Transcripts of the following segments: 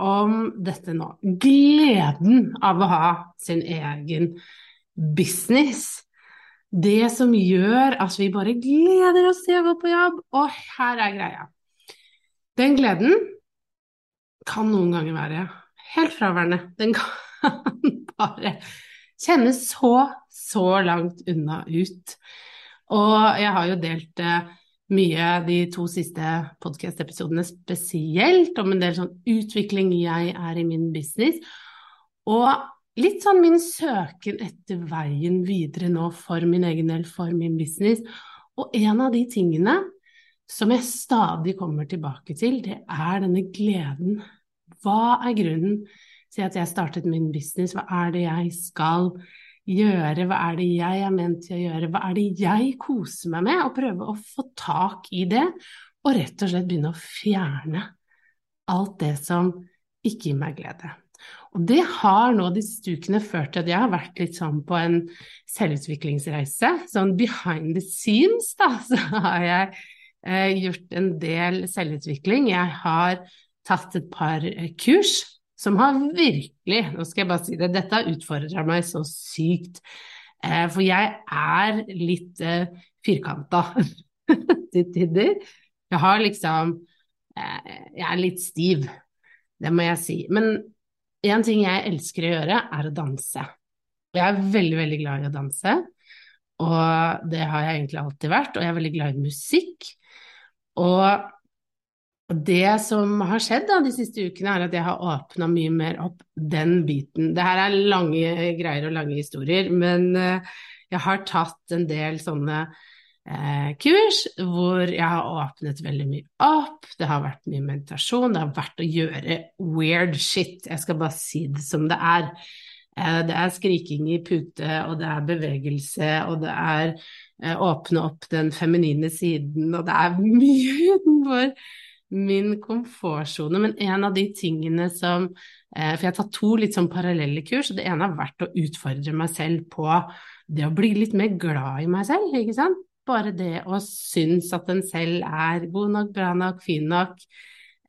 om dette nå. Gleden av å ha sin egen business. Det som gjør at vi bare gleder oss til å gå på jobb. Og her er greia. Den gleden kan noen ganger være helt fraværende. Den kan bare kjennes så, så langt unna ut. Og jeg har jo delt det mye de to siste podkast-episodene spesielt, om en del sånn utvikling jeg er i min business. Og litt sånn min søken etter veien videre nå for min egen del, for min business. Og en av de tingene som jeg stadig kommer tilbake til, det er denne gleden. Hva er grunnen til at jeg startet min business? Hva er det jeg skal gjøre? hva er det jeg er ment til å gjøre, hva er det jeg koser meg med, og prøve å få tak i det, og rett og slett begynne å fjerne alt det som ikke gir meg glede. Og det har nå disse ukene ført til at jeg har vært litt sånn på en selvutviklingsreise. Sånn behind the scenes, da, så har jeg eh, gjort en del selvutvikling. Jeg har tatt et par eh, kurs som har virkelig, nå skal jeg bare si det, dette har utfordra meg så sykt. Eh, for jeg er litt eh, firkanta til tider. Jeg har liksom eh, Jeg er litt stiv, det må jeg si. Men én ting jeg elsker å gjøre, er å danse. Jeg er veldig, veldig glad i å danse. Og det har jeg egentlig alltid vært. Og jeg er veldig glad i musikk. Og og det som har skjedd da, de siste ukene, er at jeg har åpna mye mer opp den biten. Det her er lange greier og lange historier, men uh, jeg har tatt en del sånne eh, kurs hvor jeg har åpnet veldig mye opp. Det har vært mye meditasjon, det har vært å gjøre weird shit. Jeg skal bare si det som det er. Eh, det er skriking i pute, og det er bevegelse, og det er åpne opp den feminine siden, og det er mye utenfor min komfortsone. Men en av de tingene som eh, For jeg har tatt to litt sånn parallelle kurs, og det ene har vært å utfordre meg selv på det å bli litt mer glad i meg selv, ikke sant. Bare det å synes at en selv er god nok, bra nok, fin nok.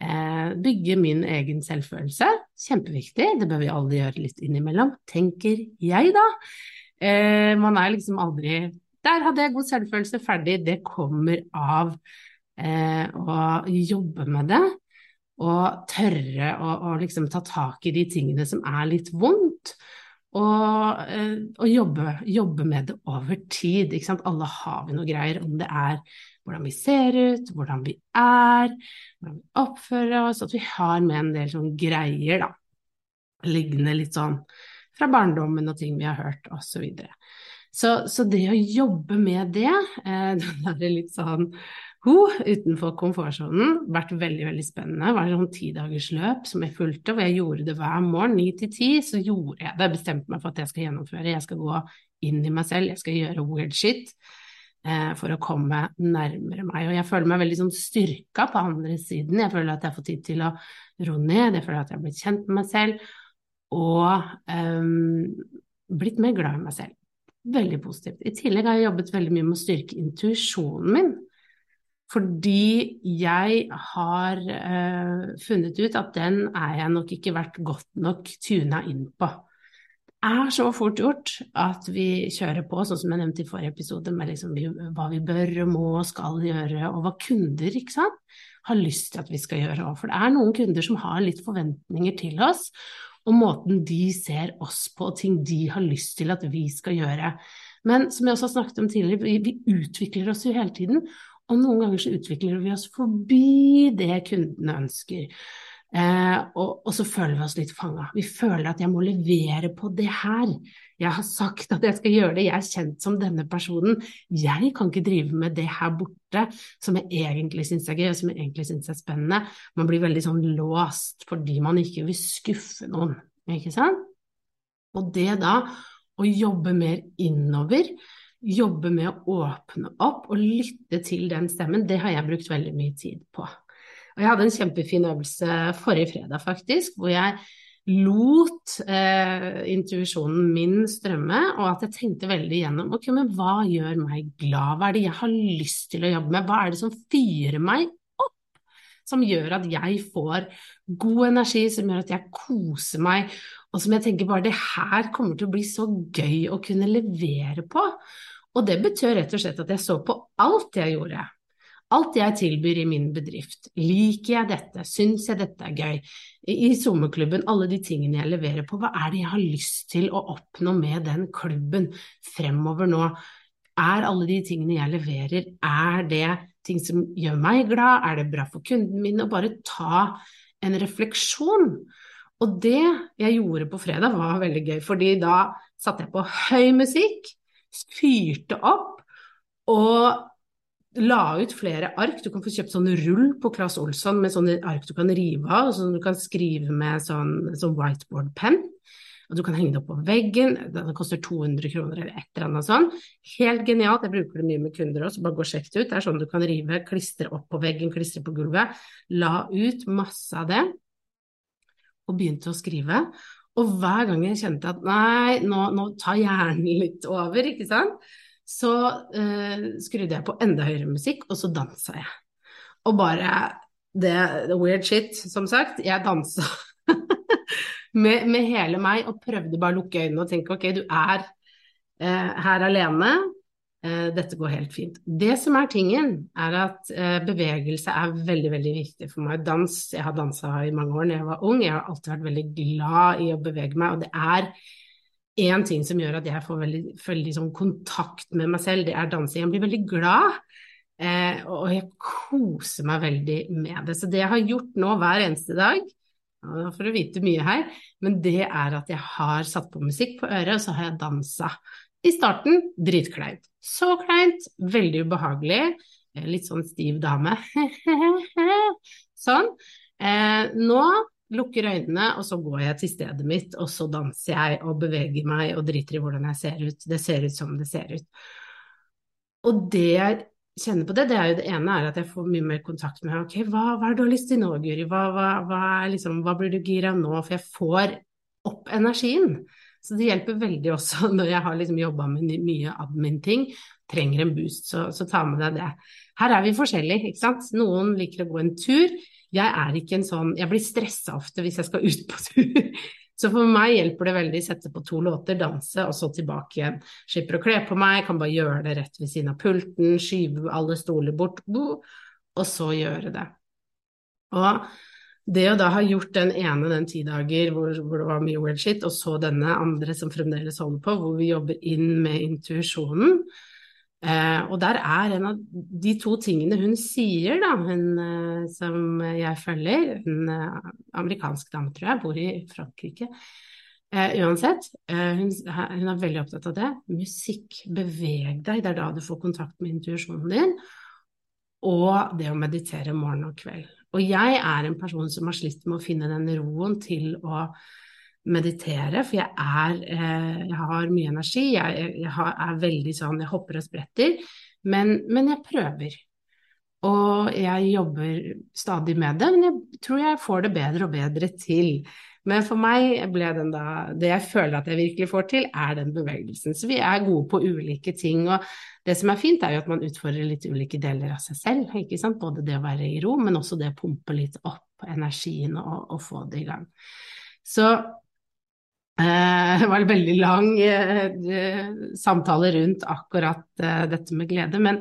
Eh, bygge min egen selvfølelse. Kjempeviktig, det bør vi alle gjøre litt innimellom, tenker jeg da. Eh, man er liksom aldri Der hadde jeg god selvfølelse, ferdig. Det kommer av og jobbe med det. Og tørre å, å, liksom ta tak i de tingene som er litt vondt. Og, eh, og jobbe, jobbe, med det over tid. Alle har vi noe greier, om det er hvordan vi ser ut, hvordan vi er, hvordan vi oppfører oss, at vi har med en del sånne greier, da. Liggende litt sånn fra barndommen og ting vi har hørt, osv. Så, så Så det å jobbe med det, eh, den derre litt sånn uh, utenfor komfortsonen. Vært veldig veldig spennende. Det var sånn tidagersløp som jeg fulgte, hvor jeg gjorde det hver morgen. Ni til ti, så gjorde jeg det. Bestemte meg for at jeg skal gjennomføre. Jeg skal gå inn i meg selv, jeg skal gjøre weird shit eh, for å komme nærmere meg. Og jeg føler meg veldig sånn styrka på andre siden. Jeg føler at jeg får tid til å roe ned, jeg føler at jeg har blitt kjent med meg selv og um, blitt mer glad i meg selv. Veldig positivt. I tillegg har jeg jobbet veldig mye med å styrke intuisjonen min. Fordi jeg har uh, funnet ut at den er jeg nok ikke vært godt nok tuna inn på. Det er så fort gjort at vi kjører på, sånn som jeg nevnte i forrige episode, med liksom hva vi bør må og skal gjøre, og hva kunder sant, har lyst til at vi skal gjøre. For det er noen kunder som har litt forventninger til oss, og måten de ser oss på, og ting de har lyst til at vi skal gjøre. Men som jeg også har snakket om tidligere, vi utvikler oss jo hele tiden, og noen ganger så utvikler vi oss forbi det kundene ønsker. Eh, og, og, så føler vi oss litt fanga. Vi føler at jeg må levere på det her. Jeg har sagt at jeg skal gjøre det, jeg er kjent som denne personen. Jeg kan ikke drive med det her borte som jeg egentlig syns er gøy, og som jeg egentlig syns er spennende. Man blir veldig sånn låst fordi man ikke vil skuffe noen, ikke sant? Og det da, å jobbe mer innover, jobbe med å åpne opp og lytte til den stemmen, det har jeg brukt veldig mye tid på. Og jeg hadde en kjempefin øvelse forrige fredag, faktisk, hvor jeg lot eh, intuisjonen min strømme, og at jeg tenkte veldig gjennom ok, men hva gjør meg glad, hva er det jeg har lyst til å jobbe med, hva er det som fyrer meg som gjør at jeg får god energi, som gjør at jeg koser meg, og som jeg tenker bare det her kommer til å bli så gøy å kunne levere på. Og det betød rett og slett at jeg så på alt jeg gjorde. Alt jeg tilbyr i min bedrift, liker jeg dette, syns jeg dette er gøy? I sommerklubben, alle de tingene jeg leverer på, hva er det jeg har lyst til å oppnå med den klubben fremover nå? Er alle de tingene jeg leverer, er det ting som gjør meg glad, er det bra for kunden min? å bare ta en refleksjon. Og det jeg gjorde på fredag var veldig gøy, fordi da satte jeg på høy musikk, fyrte opp og la ut flere ark. Du kan få kjøpt sånn rull på Claes Olsson med sånne ark du kan rive av, og som du kan skrive med sånn, sånn whiteboard-penn. Og du kan henge det opp på veggen. Det koster 200 kroner eller et eller annet sånn. Helt genialt. Jeg bruker det mye med kunder også, bare gå og sjekk det ut. Det er sånn du kan rive, klistre opp på veggen, klistre på gulvet. La ut masse av det, og begynte å skrive. Og hver gang jeg kjente at nei, nå, nå tar hjernen litt over, ikke sant så uh, skrudde jeg på enda høyere musikk, og så dansa jeg. Og bare det, the weird shit, som sagt. Jeg dansa med, med, hele meg og prøvde bare å lukke øynene og tenke ok, du er eh, her alene. Eh, dette går helt fint. Det som er tingen, er at bevegelse er veldig, veldig viktig for meg. Dans, jeg har dansa i mange år da jeg var ung, jeg har alltid vært veldig glad i å bevege meg, og det er én ting som gjør at jeg får veldig, veldig sånn kontakt med meg selv, det er dansing. Jeg blir veldig glad, eh, og jeg koser meg veldig med det. Så det jeg har gjort nå hver eneste dag, nå får du vite mye her, men det er at jeg har satt på musikk på øret, og så har jeg dansa. I starten dritkleint. Så kleint, veldig ubehagelig. Litt sånn stiv dame. sånn. Eh, nå lukker øynene, og så går jeg til stedet mitt, og så danser jeg og beveger meg og driter i hvordan jeg ser ut. Det ser ut som det ser ut. Og det jeg kjenner på det, det er jo det ene er at jeg får mye mer kontakt med ok, hva, hva er det du har lyst til nå, Guri, hva, hva, hva, liksom, hva blir du gira nå, for jeg får opp energien. Så det hjelper veldig også når jeg har liksom jobba med mye admin-ting, trenger en boost, så, så ta med deg det. Her er vi forskjellige, ikke sant. Noen liker å gå en tur, jeg er ikke en sånn Jeg blir stressa ofte hvis jeg skal ut på tur. Så for meg hjelper det veldig å sette på to låter, danse og så tilbake igjen. Slipper å kle på meg, kan bare gjøre det rett ved siden av pulten, skyve alle stoler bort, og så gjøre det. Og det å da ha gjort den ene den ti dager hvor, hvor, det var mye weird shit, og så denne andre som fremdeles holder på, hvor vi jobber inn med intuisjonen, Eh, og der er en av de to tingene hun sier, da, hun eh, som jeg følger, en eh, amerikansk dame, tror jeg, bor i Frankrike. Eh, uansett, eh, hun, hun, er veldig opptatt av det. Musikk, beveg deg, det er da du får kontakt med intuisjonen din. Og det å meditere morgen og kveld. Og jeg er en person som har slitt med å finne den roen til å meditere, for jeg er eh, Jeg har mye energi, jeg, jeg er veldig sånn Jeg hopper og spretter, men, men, jeg prøver. Og jeg jobber stadig med det, men jeg tror jeg får det bedre og bedre til. Men for meg ble den da Det jeg føler at jeg virkelig får til, er den bevegelsen. Så vi er gode på ulike ting. Og det som er fint, er jo at man utfordrer litt ulike deler av seg selv. ikke sant? Både det å være i ro, men også det å pumpe litt opp energien og, og få det i gang. Så det var en veldig lang eh, samtale rundt akkurat eh, dette med glede. Men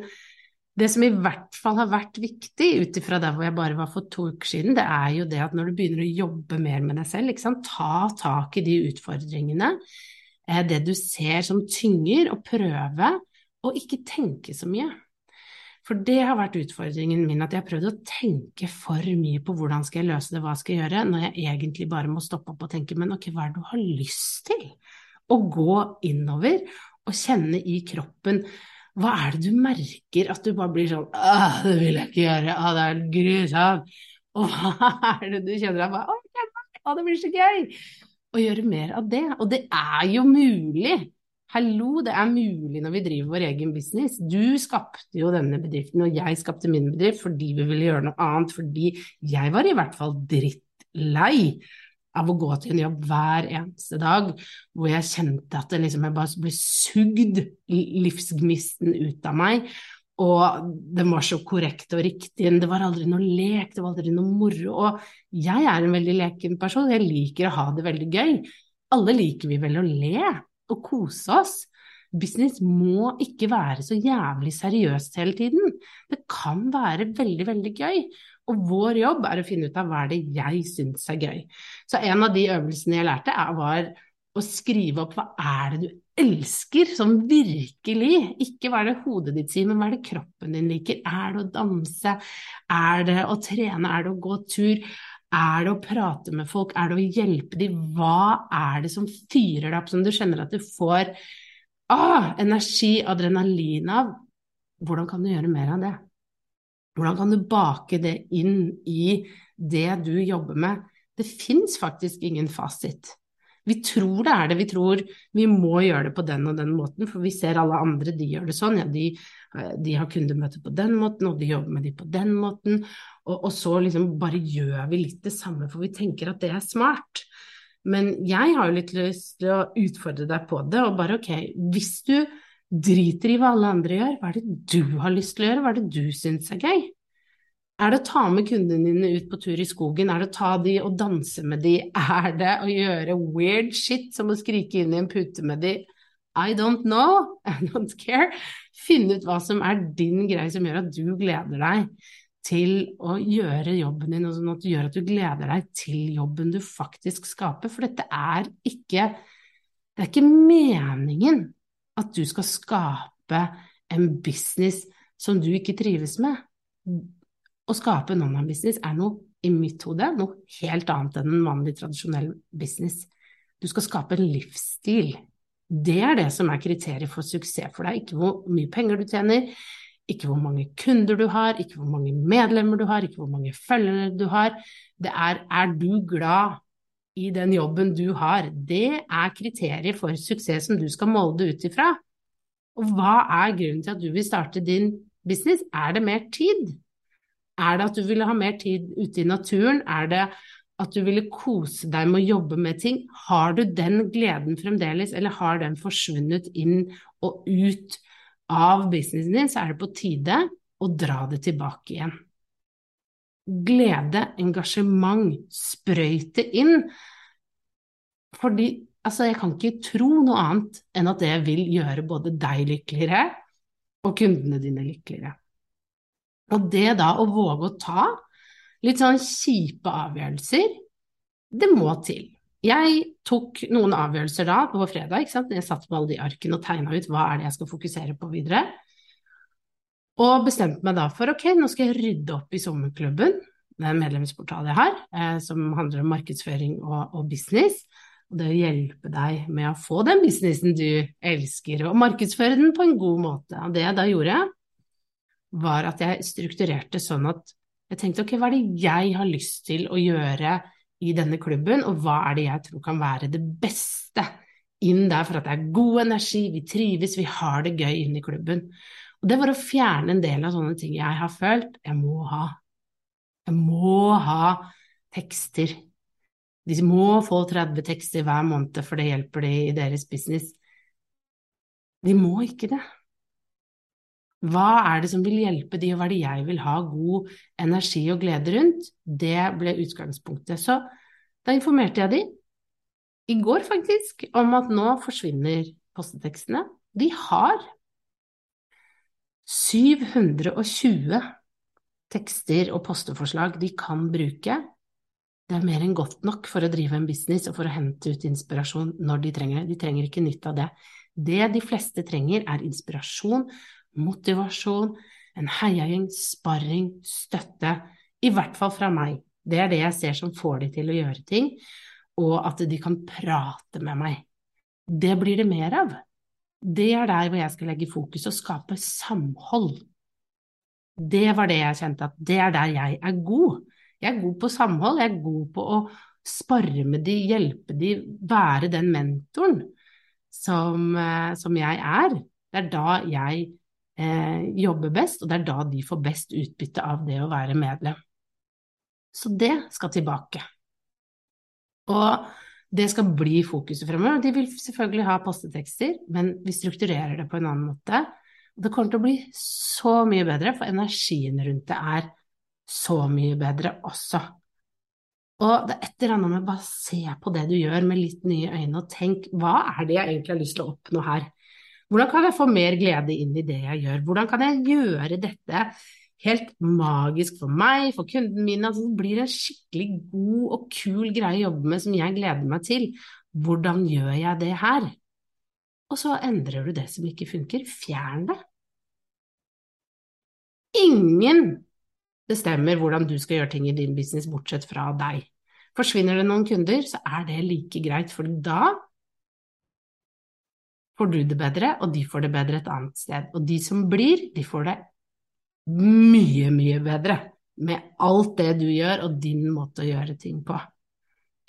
Det som i hvert fall har vært viktig ut ifra der hvor jeg bare var for to uker siden, det er jo det at når du begynner å jobbe mer med deg selv, ta tak i de utfordringene, eh, det du ser som tynger, og prøve å ikke tenke så mye. For det har vært utfordringen min, at jeg har prøvd å tenke for mye på hvordan skal jeg løse det, hva skal jeg gjøre, når jeg egentlig bare må stoppe opp og tenke men ok, hva er det du har lyst til? Å gå innover og kjenne i kroppen hva er det du merker at du bare blir sånn Åh, det vil jeg ikke gjøre, Åh, det er grusomt. Og hva er det du kjenner deg bare Å, det blir så gøy! Å gjøre mer av det. Og det er jo mulig. Hallo, det er mulig når vi driver vår egen business. Du skapte jo denne bedriften, og jeg skapte min bedrift fordi vi ville gjøre noe annet, fordi jeg var i hvert fall drittlei av å gå til en jobb hver eneste dag hvor jeg kjente at liksom, jeg bare ble sugd livsgnisten ut av meg. Og den var så korrekt og riktig, det var aldri noe lek, det var aldri noe moro. Og jeg er en veldig leken person, jeg liker å ha det veldig gøy. Alle liker vi vel å le og kose oss. Business må ikke være så jævlig seriøst hele tiden. Det kan være veldig, veldig gøy. Og vår jobb er å finne ut av hva er det jeg syns er gøy. Så en av de øvelsene jeg lærte, var å skrive opp hva er det du elsker, som virkelig, ikke hva er det hodet ditt sier, men hva er det kroppen din liker. Er det å danse, er det å trene, er det å gå tur, er det å prate med folk, er det å hjelpe dem, hva er det som fyrer deg opp, som du kjenner at du får ah, energi, adrenalin av? Hvordan kan du gjøre mer av det? Hvordan kan du bake det inn i det du jobber med? Det fins faktisk ingen fasit. Vi tror det er det, vi tror vi må gjøre det på den og den måten, for vi ser alle andre, de gjør det sånn. Ja, de, de har kundemøte på den måten, og de jobber med de på den måten. Og, og, så liksom bare gjør vi litt det samme, for vi tenker at det er smart. Men jeg har jo litt lyst til å utfordre deg på det, og bare ok, hvis du driter i hva alle andre gjør, hva er det du har lyst til å gjøre, hva er det du syns er gøy? Er det å ta med kundene dine ut på tur i skogen, er det å ta de og danse med de, er det å gjøre weird shit som å skrike inn i en pute med de? I don't know, I don't care. Finn ut hva som er din greie som gjør at du gleder deg til å gjøre jobben din, og sånn at du gjør at du gleder deg til jobben du faktisk skaper. For dette er ikke Det er ikke meningen at du skal skape en business som du ikke trives med. Å skape en online-business er noe, i mitt hode, noe helt annet enn en vanlig, tradisjonell business. Du skal skape en livsstil. Det er det som er kriteriet for suksess for deg, ikke hvor mye penger du tjener, ikke hvor mange kunder du har, ikke hvor mange medlemmer du har, ikke hvor mange følgere du har. Det er er du glad i den jobben du har? Det er kriteriet for suksess som du skal måle det ut ifra. Og hva er grunnen til at du vil starte din business? Er det mer tid? Er det at du ville ha mer tid ute i naturen? Er det at du ville kose deg med å jobbe med ting? Har du den gleden fremdeles, eller har den forsvunnet inn og ut av businessen din, så er det på tide å dra det tilbake igjen. Glede, engasjement, sprøyte inn. Fordi altså, jeg kan ikke tro noe annet enn at det vil gjøre både deg lykkeligere og kundene dine lykkeligere. Og det da å våge å ta litt sånn kjipe avgjørelser, det må til. Jeg tok noen avgjørelser da på fredag. ikke sant? Jeg satt med alle de arkene og tegna ut hva er det jeg skal fokusere på videre. Og bestemte meg da for ok, nå skal jeg rydde opp i sommerklubben. Det er en medlemsportal jeg har, eh, som handler om markedsføring og, og, business. Og det å hjelpe deg med å få den businessen du elsker, og markedsføre den på en god måte. Og det jeg da gjorde, var at jeg strukturerte sånn at jeg tenkte ok, hva er det jeg har lyst til å gjøre i denne klubben, og hva er det jeg tror kan være det beste inn der for at det er god energi, vi trives, vi har det gøy inn i klubben. Og det var å fjerne en del av sånne ting jeg har følt jeg må ha. Jeg må ha tekster. De må få 30 tekster hver måned, for det hjelper de i deres business. De må ikke det. Hva er det som vil hjelpe de, og hva er det jeg vil ha god energi og glede rundt? Det ble utgangspunktet. Så da informerte jeg de, i går faktisk, om at nå forsvinner postetekstene. De har 720 tekster og posteforslag de kan bruke. Det er mer enn godt nok for å drive en business og for å hente ut inspirasjon når de trenger det. De trenger ikke nytt av det. Det de fleste trenger, er inspirasjon, motivasjon, en heiagjeng, sparring, støtte. I hvert fall fra meg. Det er det jeg ser som får de til å gjøre ting, og at de kan prate med meg. Det blir det mer av. Det er der hvor jeg skal legge fokus og skape samhold. Det var det jeg kjente at det er der jeg er god. Jeg er god på samhold, jeg er god på å spare med de, hjelpe de, være den mentoren som, eh, som jeg er. Det er da jeg eh, jobber best, og det er da de får best utbytte av det å være medlem. Så det skal tilbake. Og det skal bli fokuset fremover. De vil selvfølgelig ha postetekster, men vi strukturerer det på en annen måte. Det kommer til å bli så mye bedre, for energien rundt det er så mye bedre også. Og det er et eller annet med bare se på det du gjør med litt nye øyne, og tenk hva er det jeg egentlig har lyst til å oppnå her? Hvordan kan jeg få mer glede inn i det jeg gjør? Hvordan kan jeg gjøre dette helt magisk for meg, for kundene mine. Altså, det blir en skikkelig god og kul greie å jobbe med som jeg gleder meg til. Hvordan gjør jeg det her? Og så endrer du det som ikke funker. Fjern det. Ingen bestemmer hvordan du skal gjøre ting i din business, bortsett fra deg. Forsvinner det noen kunder, så er det like greit, for da får du det bedre, og de får det bedre et annet sted. Og de som blir, de får det mye, mye bedre med alt det du gjør og din måte å gjøre ting på.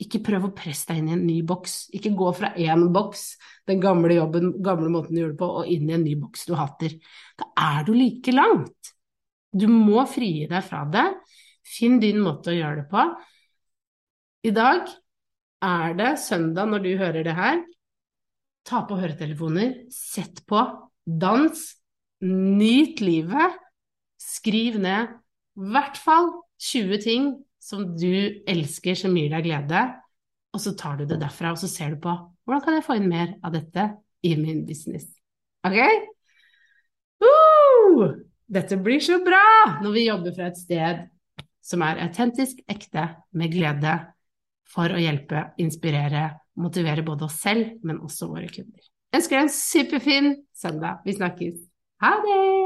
Ikke prøv å presse deg inn i en ny boks. Ikke gå fra én boks, den gamle jobben, gamle måten du gjør det på, og inn i en ny boks du hater. Da er du like langt. Du må frie deg fra det. Finn din måte å gjøre det på. I dag er det søndag når du hører det her. Ta på høretelefoner, sett på, dans, nyt livet Skriv ned i hvert fall 20 ting som du elsker, som gir deg glede, og så tar du det derfra, og så ser du på hvordan kan jeg få inn mer av dette i min business. Ok? Uh, dette blir så bra når vi jobber fra et sted som er autentisk, ekte, med glede, for å hjelpe, inspirere, motivere både oss selv, men også våre kunder. Jeg ønsker deg en superfin søndag. Vi snakkes. Ha det!